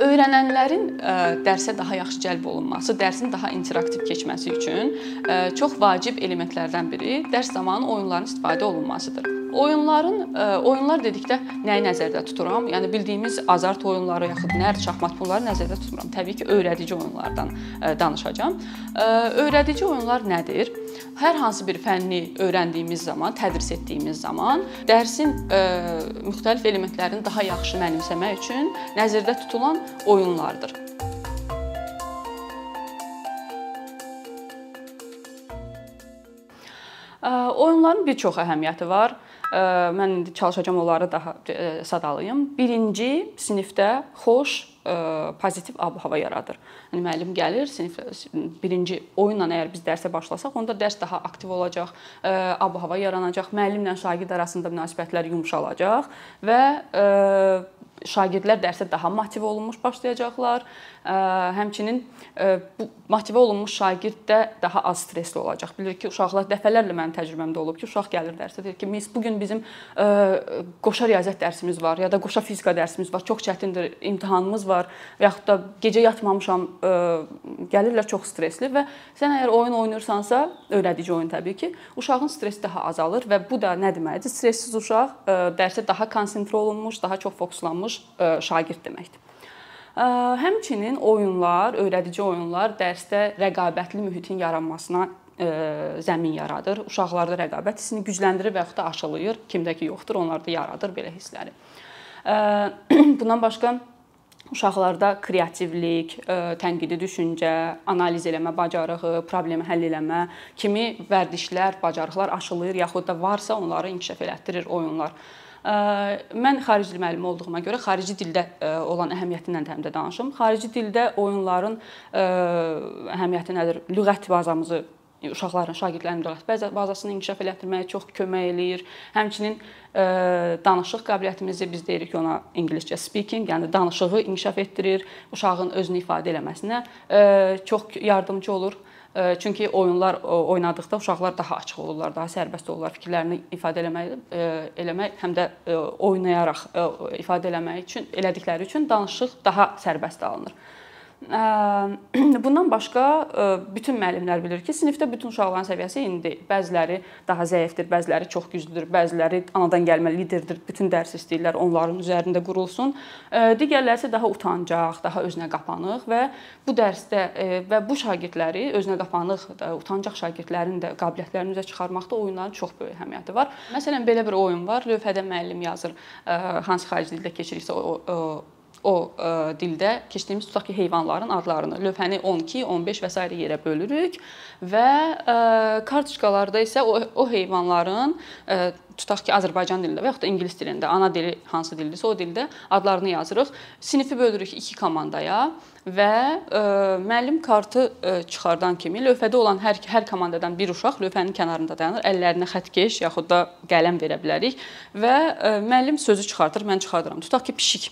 Öyrənənlərin ə, dərsə daha yaxşı cəlb olunması, dərsin daha interaktiv keçməsi üçün ə, çox vacib elementlərdən biri dərs zamanı oyunların istifadə olunmasıdır. Oyunların oyunlar dedikdə nəyi nəzərdə tuturam? Yəni bildiyimiz azart oyunları yaxud nərd, şahmat bunları nəzərdə tutmuram. Təbii ki, öyrədici oyunlardan danışacağam. Öyrədici oyunlar nədir? Hər hansı bir fənni öyrəndiyimiz zaman, tədris etdiyimiz zaman dərsin müxtəlif elementlərini daha yaxşı mənimsəmək üçün nəzərdə tutulan oyunlardır. Oyunların bir çox əhəmiyyəti var. Mən indi çalışacağam onları daha sadalayım. Birinci sinifdə xoş pozitiv ab-hava yaradır. Yəni müəllim gəlir, sinif birinci oyunla əgər biz dərsə başlasaq, onda dərs daha aktiv olacaq, ab-hava yaranacaq, müəllimlə şagird arasında münasibətlər yumşalacaq və şagirdlər dərsə daha motive olunmuş başlayacaqlar. Həmçinin bu motive olunmuş şagird də daha az stressli olacaq. Bilir ki, uşaqlar dəfələrlə mənim təcrübəmdə olub ki, uşaq gəlir dərsə deyir ki, "Miss, bu gün bizim qoşa riyaziyyat dərsimiz var, ya da qoşa fizika dərsimiz var, çox çətindir, imtahanımız var, yaxud da gecə yatmamışam, gəlirlər çox stressli və sən əgər oyun oynayırsansa, öyrədici oyun təbii ki, uşağın stressi daha azalır və bu da nə deməkdir? Stressiz uşaq dərsə daha konsentrə olunmuş, daha çox fokuslanmış şagird deməkdir. Həmçinin oyunlar, öyrədici oyunlar dərsdə rəqabətli mühitin yaranmasına zəmin yaradır. Uşaqlarda rəqabət hissini gücləndirir və yaxud da aşılayır. Kimdə ki yoxdur, onlarda yaradır belə hissləri. Bundan başqa uşaqlarda kreativlik, tənqidi düşüncə, analiz eləmə bacarığı, problemi həll eləmə kimi vərdişlər, bacarıqlar aşılayır, yaxud da varsa onları inkişaf elətdirir oyunlar. Mən xarici dil müəllimi olduğuma görə xarici dildə olan əhəmiyyətindən də həm də danışım. Xarici dildə oyunların əhəmiyyəti nədir? Lüğət bazamızı uşaqların, şagirdlərin lüğət bazasını inkişaf elətdirməyə çox kömək eləyir. Həmçinin danışıq qabiliyyətimizi biz deyirik ona ingiliscə speaking, yəni danışığı inkişaf etdirir, uşağın özünü ifadə eləməsinə çox yardımcı olur. Çünki oyunlar oynadıqda uşaqlar daha açıq olurlar, daha sərbəst olurlar fikirlərini ifadə eləmək, eləmək həm də oynayaraq ifadə eləmək üçün elədikləri üçün danışıq daha sərbəst alınır. Bundan başqa bütün müəllimlər bilir ki, sinifdə bütün uşaqların səviyyəsi eyni deyil. Bəziləri daha zəifdir, bəziləri çox güclüdür, bəziləri anadan gəlmə liderdir. Bütün dərs istəyirlər onların üzərində qurulsun. Digərləri isə daha utancaq, daha özünə qapanıq və bu dərsdə və bu şagirdləri özünə qapanıq, utancaq şagirdlərin də qabiliyyətlərini üzə çıxarmaqda oyunların çox böyük əhəmiyyəti var. Məsələn, belə bir oyun var. Lövhədə müəllim yazır hansı xarici dildə keçiriksə o o ə, dildə keçdiyimiz tutaq ki, heyvanların adlarını lövhəni 12, 15 və s. yerə bölürük və ə, kartoçkalarda isə o, o heyvanların ə, tutaq ki, Azərbaycan dilində və yaxud da ingilis dilində, ana dili hansı dildirsə o dildə adlarını yazırıq. Sinifi bölürük 2 komandaya və ə, müəllim kartı ə, çıxardan kimi lövhədə olan hər hər komandadan bir uşaq lövhənin kənarında dayanır, əllərinə xəttkeş yaxud da qələm verə bilərik və ə, müəllim sözü çıxardır, mən çıxardıram. Tutaq ki, pişik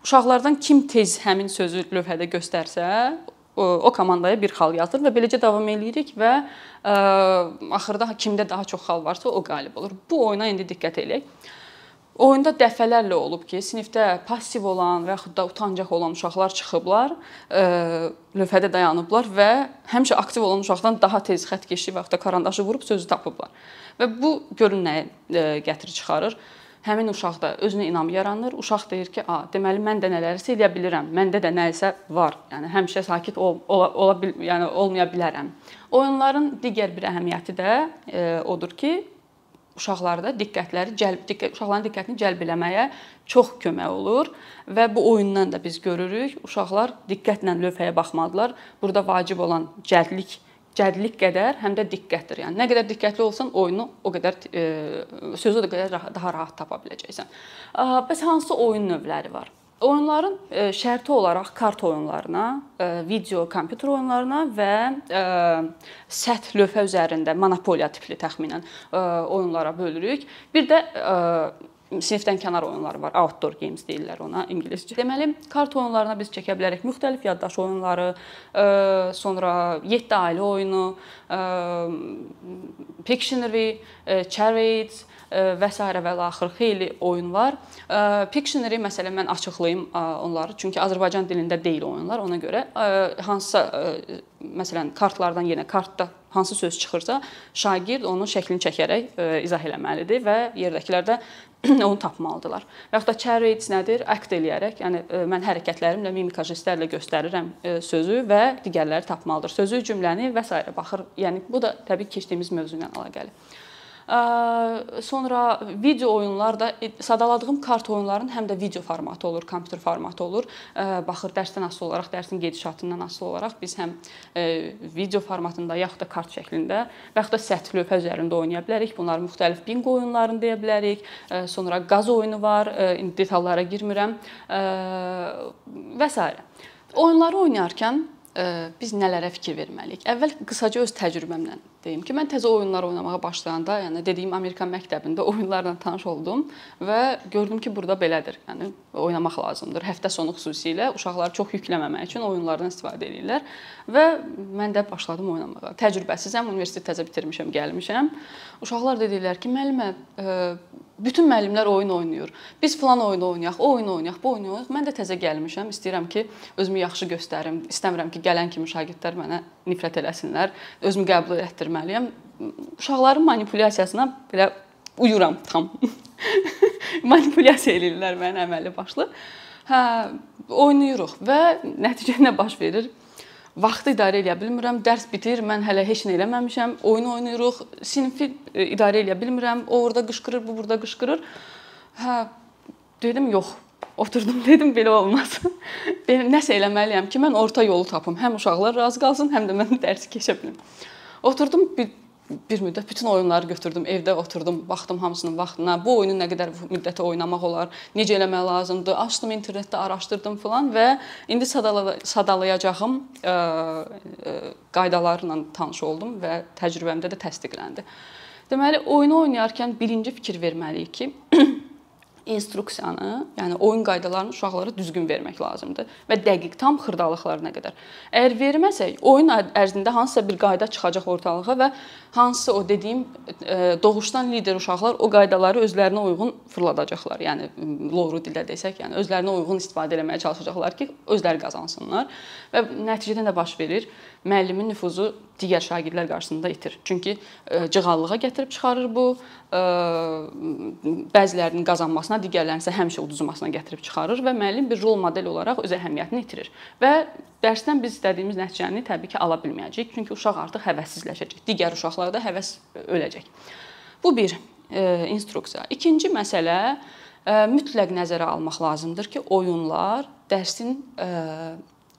Uşaqlardan kim tez həmin sözü lövhədə göstərsə, o, o komandaya bir xal yazır və beləcə davam eləyirik və ə, axırda kimdə daha çox xal varsa o qalib olur. Bu oyuna indi diqqət eləyək. Oyunda dəfələrlə olub ki, sinifdə passiv olan və yaxud da utancaq olan uşaqlar çıxıblar, ə, lövhədə dayanıblar və həmişə aktiv olan uşaqdan daha tez xəttkeşi və yaxud da karandaşı vurub sözü tapıblar. Və bu görün nəyə gətirir çıxarır? Həmin uşaqda özünə inam yaranır. Uşaq deyir ki, "A, deməli mən də nələrsə eləyə bilirəm. Məndə də nəsə var. Yəni həmişə sakit ol, ola, ola bil, yəni olmaya bilərəm." Oyunların digər bir əhəmiyyəti də e, odur ki, uşaqlarda diqqətləri cəlb diqqət uşaqların diqqətini cəlb eləməyə çox kömək olur və bu oyundan da biz görürük. Uşaqlar diqqətlə lövhəyə baxmadılar. Burada vacib olan cəldlik cədlik qədər həm də diqqətdir. Yəni nə qədər diqqətli olsan, oyunu o qədər e, sözü o qədər rahat, daha rahat tapa biləcəksən. Bəs hansı oyun növləri var? Oyunların e, şərti olaraq kart oyunlarına, e, video, kompüter oyunlarına və e, səth lövhə üzərində monopoliya tipli təxminən oyunlara bölürük. Bir də sinifdən kənar oyunları var. Outdoor games deyirlər ona ingiliscə. Deməli, kart oyunlarına biz çəkə bilərik müxtəlif yaddaş oyunları, sonra 7 ailə oyunu, Pictionary, Charades, və s. və axır xeyli oyun var. Pictionary məsələn mən açıqlayım onları, çünki Azərbaycan dilində deyil oyunlar. Ona görə hansısa məsələn kartlardan yenə kartda hansı söz çıxırsa, şagird onun şəklini çəkərək izah eləməlidir və yerdəkilər də onu tapmalıdırlar. Və yaxud da charades nədir? Akt eləyərək, yəni mən hərəkətlərimlə, mimika jestlərlə göstərirəm sözü və digərləri tapmalıdır. Sözü, cümləni və s. baxır. Yəni bu da təbii ki, keçdiyimiz mövzu ilə əlaqəli. Sonra video oyunlar da e, sadaladığım kart oyunların həm də video formatı olur, kompüter formatı olur. Baxır dərsdən asılı olaraq, dərsin gedişatından asılı olaraq biz həm video formatında yaxud da kart şəklində və yaxud da səthi lövhə üzərində oynaya bilərik. Bunlar müxtəlif bingo oyunlarını deyə bilərik. Sonra qaz oyunu var, indi detallara girmirəm və s. Oyunları oynayarkən biz nələrə fikir verməliyik? Əvvəl qısaca öz təcrübəmlə deyim ki, mən təzə oyunlar oynamağa başlayanda, yəni dediyim Amerikan məktəbində oyunlarla tanış oldum və gördüm ki, burada belədir. Yəni oynamaq lazımdır. Həftə sonu xüsusilə uşaqları çox yükləməmək üçün oyunlardan istifadə edirlər və mən də başladım oynamağa. Təcrübəsizəm, universitet təzə bitirmişəm, gəlmişəm. Uşaqlar dedilər ki, müəllimə, bütün müəllimlər oyun oynayır. Biz falan oyun oynayaq, o oyun oynayaq, bu oyun oynayaq. Mən də təzə gəlmişəm, istəyirəm ki, özümü yaxşı göstərim. İstəmirəm ki, gələn kimi şagirdlər mənə nifrət eləsinlər. Özümü qəbul etdirməliyəm. Uşaqların manipulyasiyasına belə uyuram tam. Manipulyasiya eləyirlər məni əməlli başlı. Hə, oynayırıq və nəticə nə baş verir? Vaxtı idarə edə bilmirəm, dərs bitir, mən hələ heç nə eləməmişəm, oyun oynayırıq, sinifi e, idarə edə bilmirəm, o orada qışqırır, bu burada qışqırır. Hə, dedim, yox. Oturdum, dedim belə olmaz. Belə nəsə eləməliyəm ki, mən orta yolu tapım. Həm uşaqlar razı qalsın, həm də mən dərsi keçə bilim. Oturdum, bir bir müddət bütün oyunları götürdüm, evdə oturdum, baxdım hamısının vaxtına. Bu oyunu nə qədər müddətə oynamaq olar, necə eləmək lazımdır. Açdım internetdə, araşdırdım filan və indi sadalayacağım ə, ə, qaydalarla tanış oldum və təcrübəmdə də təsdiqləndi. Deməli, oyunu oynayarkən birinci fikir verməliyik ki, instruksiyanı, yəni oyun qaydalarını uşaqlara düzgün vermək lazımdır və dəqiq tam xırdalıqlarına qədər. Əgər verməsək, oyun ərzində hansısa bir qayda çıxacaq ortalığa və hansısa o dediyim doğuşdan lider uşaqlar o qaydaları özlərinə uyğun fırladacaqlar. Yəni loru dildə desək, yəni özlərinə uyğun istifadə etməyə çalışacaqlar ki, özləri qazansınlar və nəticədə nə baş verir? Müəllimin nüfuzu digər şagirdlər qarşısında itir. Çünki cığallığa gətirib çıxarır bu, bəzilərinin qazanmasına, digərlərinin isə həmişə uduzmasına gətirib çıxarır və müəllim bir rol model olaraq öz əhəmiyyətini itirir. Və dərsdən biz istədiyimiz nəticəni təbii ki, ala bilməyəcəyik, çünki uşaq artıq həvəssizləşəcək. Digər uşaqlarda həvəs öləcək. Bu bir e, instruksiya. İkinci məsələ mütləq nəzərə almaq lazımdır ki, oyunlar dərsin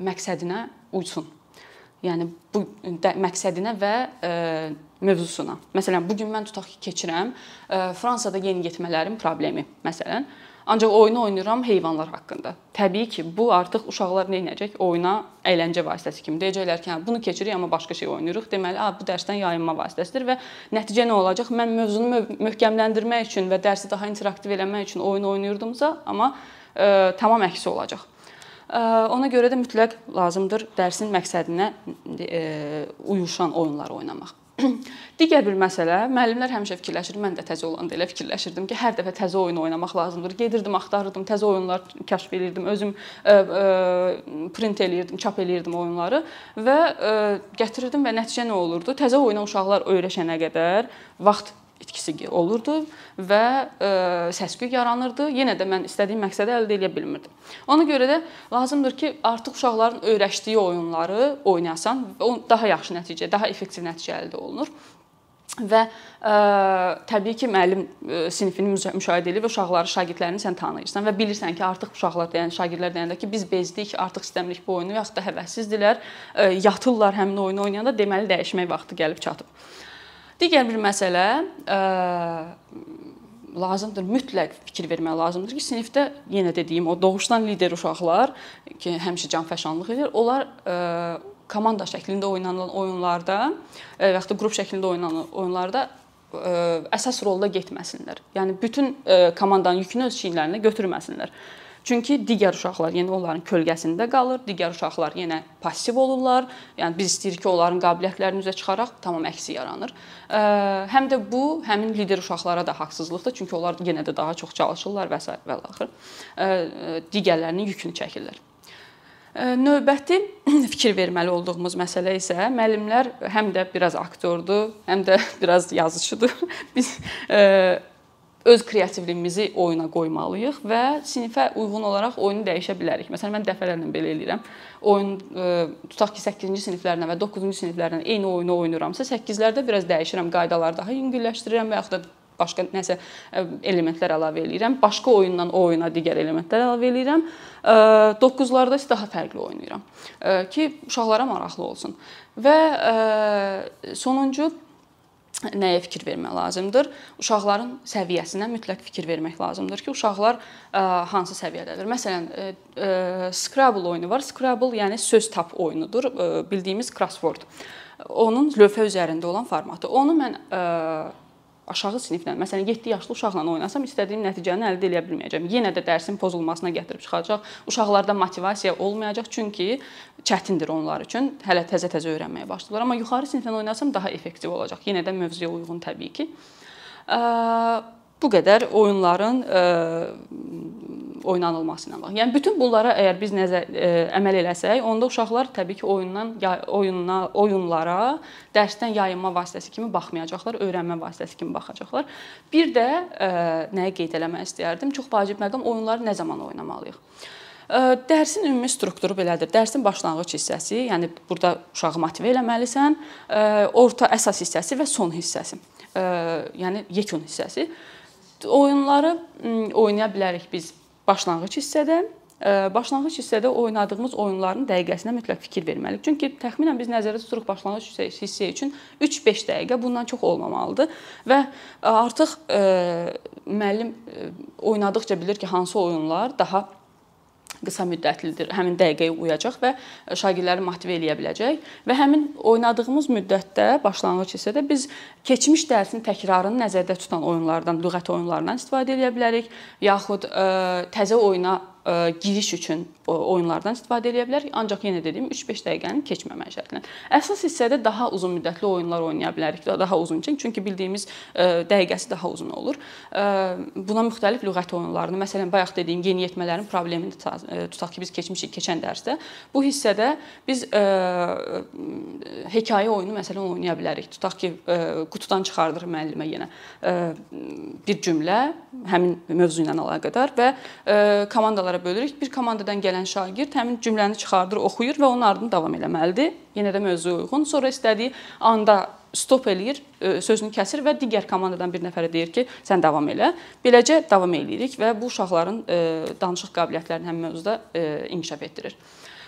məqsədinə uysun. Yəni bu məqsədinə və ə, e, mövzusuna. Məsələn, bu gün mən tutaq ki, keçirəm ə, e, Fransada yeniyetmələrin problemi, məsələn. Ancaq oyunu oynayıram heyvanlar haqqında. Təbii ki, bu artıq uşaqlar nə edəcək? Oyuna əyləncə vasitəsi kimi deyəcəklər ki, hə bunu keçirik, amma başqa şey oynayırıq. Deməli, a bu dərsdən yayınma vasitəsidir və nəticə nə olacaq? Mən mövzunu möhkəmləndirmək üçün və dərsi daha interaktiv eləmək üçün oyun oynayırdımsa, amma ə, e, tamam əksi olacaq. Ona görə də mütləq lazımdır dərsin məqsədinə uyuşan oyunlar oynamaq. Digər bir məsələ, müəllimlər həmişə fikirləşir, mən də təzə olanda elə fikirləşirdim ki, hər dəfə təzə oyun oynamaq lazımdır. Gedirdim, axtarırdım, təzə oyunlar kəşf edirdim, özüm ə, ə, print eləyirdim, çap eləyirdim oyunları və ə, gətirirdim və nəticə nə olurdu? Təzə oyuna uşaqlar öyrəşənə qədər vaxt itkisi olurdu və ə, e, səs-küy yaranırdı. Yenə də mən istədiyim məqsədi əldə edə bilmirdim. Ona görə də lazımdır ki, artıq uşaqların öyrəşdiyi oyunları oynayasan və daha yaxşı nəticə, daha effektiv nəticə əldə olunur. Və ə, e, təbii ki, müəllim ə, e, sinifini müşahidə edir və uşaqları, şagirdlərini sən tanıyırsan və bilirsən ki, artıq uşaqlar deyən, şagirdlər deyəndə ki, biz bezdik, artıq istəmirik bu oyunu, yaxud da həvəssizdirlər, ə, yatırlar həmin oyunu oynayanda, deməli dəyişmək vaxtı gəlib çatıb. Digər bir məsələ ə, lazımdır, mütləq fikir vermək lazımdır ki, sinifdə yenə dediyim o doğuşdan lider uşaqlar ki, həmişə canfəşanlıq edir. Onlar ə, komanda şəklində oynanan oyunlarda və yaxud da qrup şəklində oynanan oyunlarda ə, əsas rolda getməsinlər. Yəni bütün ə, komandanın yükünü öz çiyinlərinə götürməsinlər. Çünki digər uşaqlar yenə onların kölgəsində qalır, digər uşaqlar yenə passiv olurlar. Yəni biz istəyirik ki, onların qabiliyyətlərini üzə çıxaraq tamam əksi yaranır. Həm də bu həmin lider uşaqlara da haqsızlıqdır, çünki onlar yenə də daha çox çalışırlar və s. və axır. Digərlərinin yükünü çəkirlər. Növbəti fikir verməli olduğumuz məsələ isə müəllimlər həm də biraz aktyordur, həm də biraz yazıçıdır. Biz öz kreativliyimizi oyuna qoymalıyıq və sinifə uyğun olaraq oyunu dəyişə bilərik. Məsələn, mən dəfələrlə belə eləyirəm. Oyun tutaq ki, 8-ci siniflərlə və 9-cu siniflərlə eyni oyunu oynayıramsa, 8-lərdə biraz dəyişirəm, qaydaları daha yüngülləşdirirəm və yaxud da başqa nəsə elementlər əlavə eləyirəm. Başqa oyundan o oyuna digər elementlər əlavə eləyirəm. 9-larda isə daha fərqli oynayıram ki, uşaqlara maraqlı olsun. Və sonuncu nəyə fikir vermək lazımdır? Uşaqların səviyyəsinə mütləq fikir vermək lazımdır ki, uşaqlar hansı səviyyədədir. Məsələn, Scrabble oyunu var. Scrabble yəni söz tap oyunudur, bildiyimiz crossword. Onun lövhə üzərində olan formatı. Onu mən aşağı siniflə, məsələn 7 yaşlı uşaqla oynasam istədiyim nəticəni əldə edə bilməyəcəm. Yenə də dərsin pozulmasına gətirib çıxacaq. Uşaqlarda motivasiya olmayacaq, çünki çətindir onlar üçün. Hələ təzə-təzə öyrənməyə başlayırlar, amma yuxarı siniflə oynasam daha effektiv olacaq. Yenə də mövzuya uyğun təbii ki. Bu qədər oyunların oynanılması ilə bağlı. Yəni bütün bunlara əgər biz nəzər ə, e, əməl eləsək, onda uşaqlar təbii ki, oyundan oyununa, oyunlara dərsdən yayınma vasitəsi kimi baxmayacaqlar, öyrənmə vasitəsi kimi baxacaqlar. Bir də ə, e, nəyə qeyd eləmək istəyərdim? Çox vacib məqam oyunları nə zaman oynamalıyıq? E, dərsin ümumi strukturu belədir. Dərsin başlanğıc hissəsi, yəni burada uşağı motivə eləməlisən, orta əsas hissəsi və son hissəsi. Yəni yekun hissəsi. Oyunları oynaya bilərik biz başlanğıc hissədə e, başlanğıc hissədə oynadığımız oyunların dəqiqəsinə mütləq fikir verməliyik. Çünki təxminən biz nəzərdə tuturuq başlanğıc hissə üçün 3-5 dəqiqə bundan çox olmamalıdır və artıq e, müəllim e, oynadıkca bilir ki, hansı oyunlar daha qısa müddətlidir. Həmin dəqiqəyə uyacaq və şagirdləri motivə eləyə biləcək və həmin oynadığımız müddətdə başlanğıc hissədə biz keçmiş dərsin təkrarını nəzərdə tutan oyunlardan, lüğət oyunlarından istifadə edə bilərik, yaxud ə, təzə oyuna giriş üçün oyunlardan istifadə edə bilərik. Ancaq yenə dediyim 3-5 dəqiqənin keçməməyi şərtlə. Əsas hissədə daha uzun müddətli oyunlar oynaya bilərik. Daha uzun üçün, çünki bildiyimiz dəqiqəsi daha uzun olur. Buna müxtəlif lüğət oyunlarını, məsələn, bayaq dediyim yeniyetmələrin problemini tutaq ki, biz keçmişik keçən dərsdə. Bu hissədə biz hekayə oyunu məsələn oynaya bilərik. Tutaq ki, qutudan çıxardır müəllimə yenə bir cümlə həmin mövzu ilə əlaqədar və komandalar komandalara bölürük. Bir komandadan gələn şagird həmin cümləni çıxardır, oxuyur və onun ardını davam eləməlidir. Yenə də mövzuya uyğun. Sonra istədiyi anda stop eləyir, e, sözünü kəsir və digər komandadan bir nəfərə deyir ki, sən davam elə. Beləcə davam eləyirik və bu uşaqların e, danışıq qabiliyyətlərini həm mövzuda e, inkişaf etdirir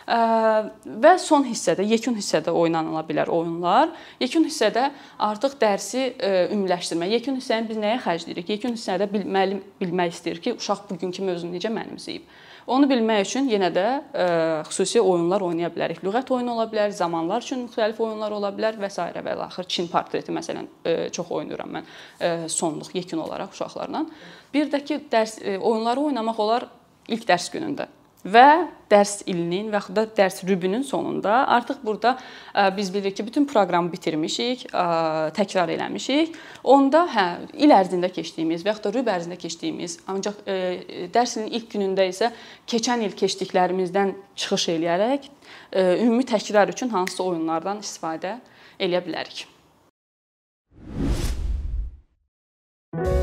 və son hissədə, yekun hissədə oynanıla bilər oyunlar. Yekun hissədə artıq dərsi ümumiləşdirmə. Yekun hissəni biz nəyə xərcləyirik? Yekun hissədə bil, müəllim bilmək istəyir ki, uşaq bugünkü mövzunu necə mənimsəyib. Onu bilmək üçün yenə də ə, xüsusi oyunlar oynaya bilərik. Lüğət oyunu ola bilər, zamanlar üçün müxtəlif oyunlar ola bilər və s. və axır Çin portreti məsələn ə, çox oynayıram mən ə, sonluq, yekun olaraq uşaqlarla. Bir də ki, dərs ə, oyunları oynamaq olar ilk dərs günündə və dərs ilinin və yaxud da dərs rübünün sonunda artıq burada biz bilirik ki, bütün proqramı bitirmişik, təkrar eləmişik. Onda hə, il ərzində keçdiyimiz və yaxud da rüb ərzində keçdiyimiz, ancaq dərs ilinin ilk günündə isə keçən il keçdiklərimizdən çıxış eləyərək ümumi təkrar üçün hansısa oyunlardan istifadə eləyə bilərik. Thank you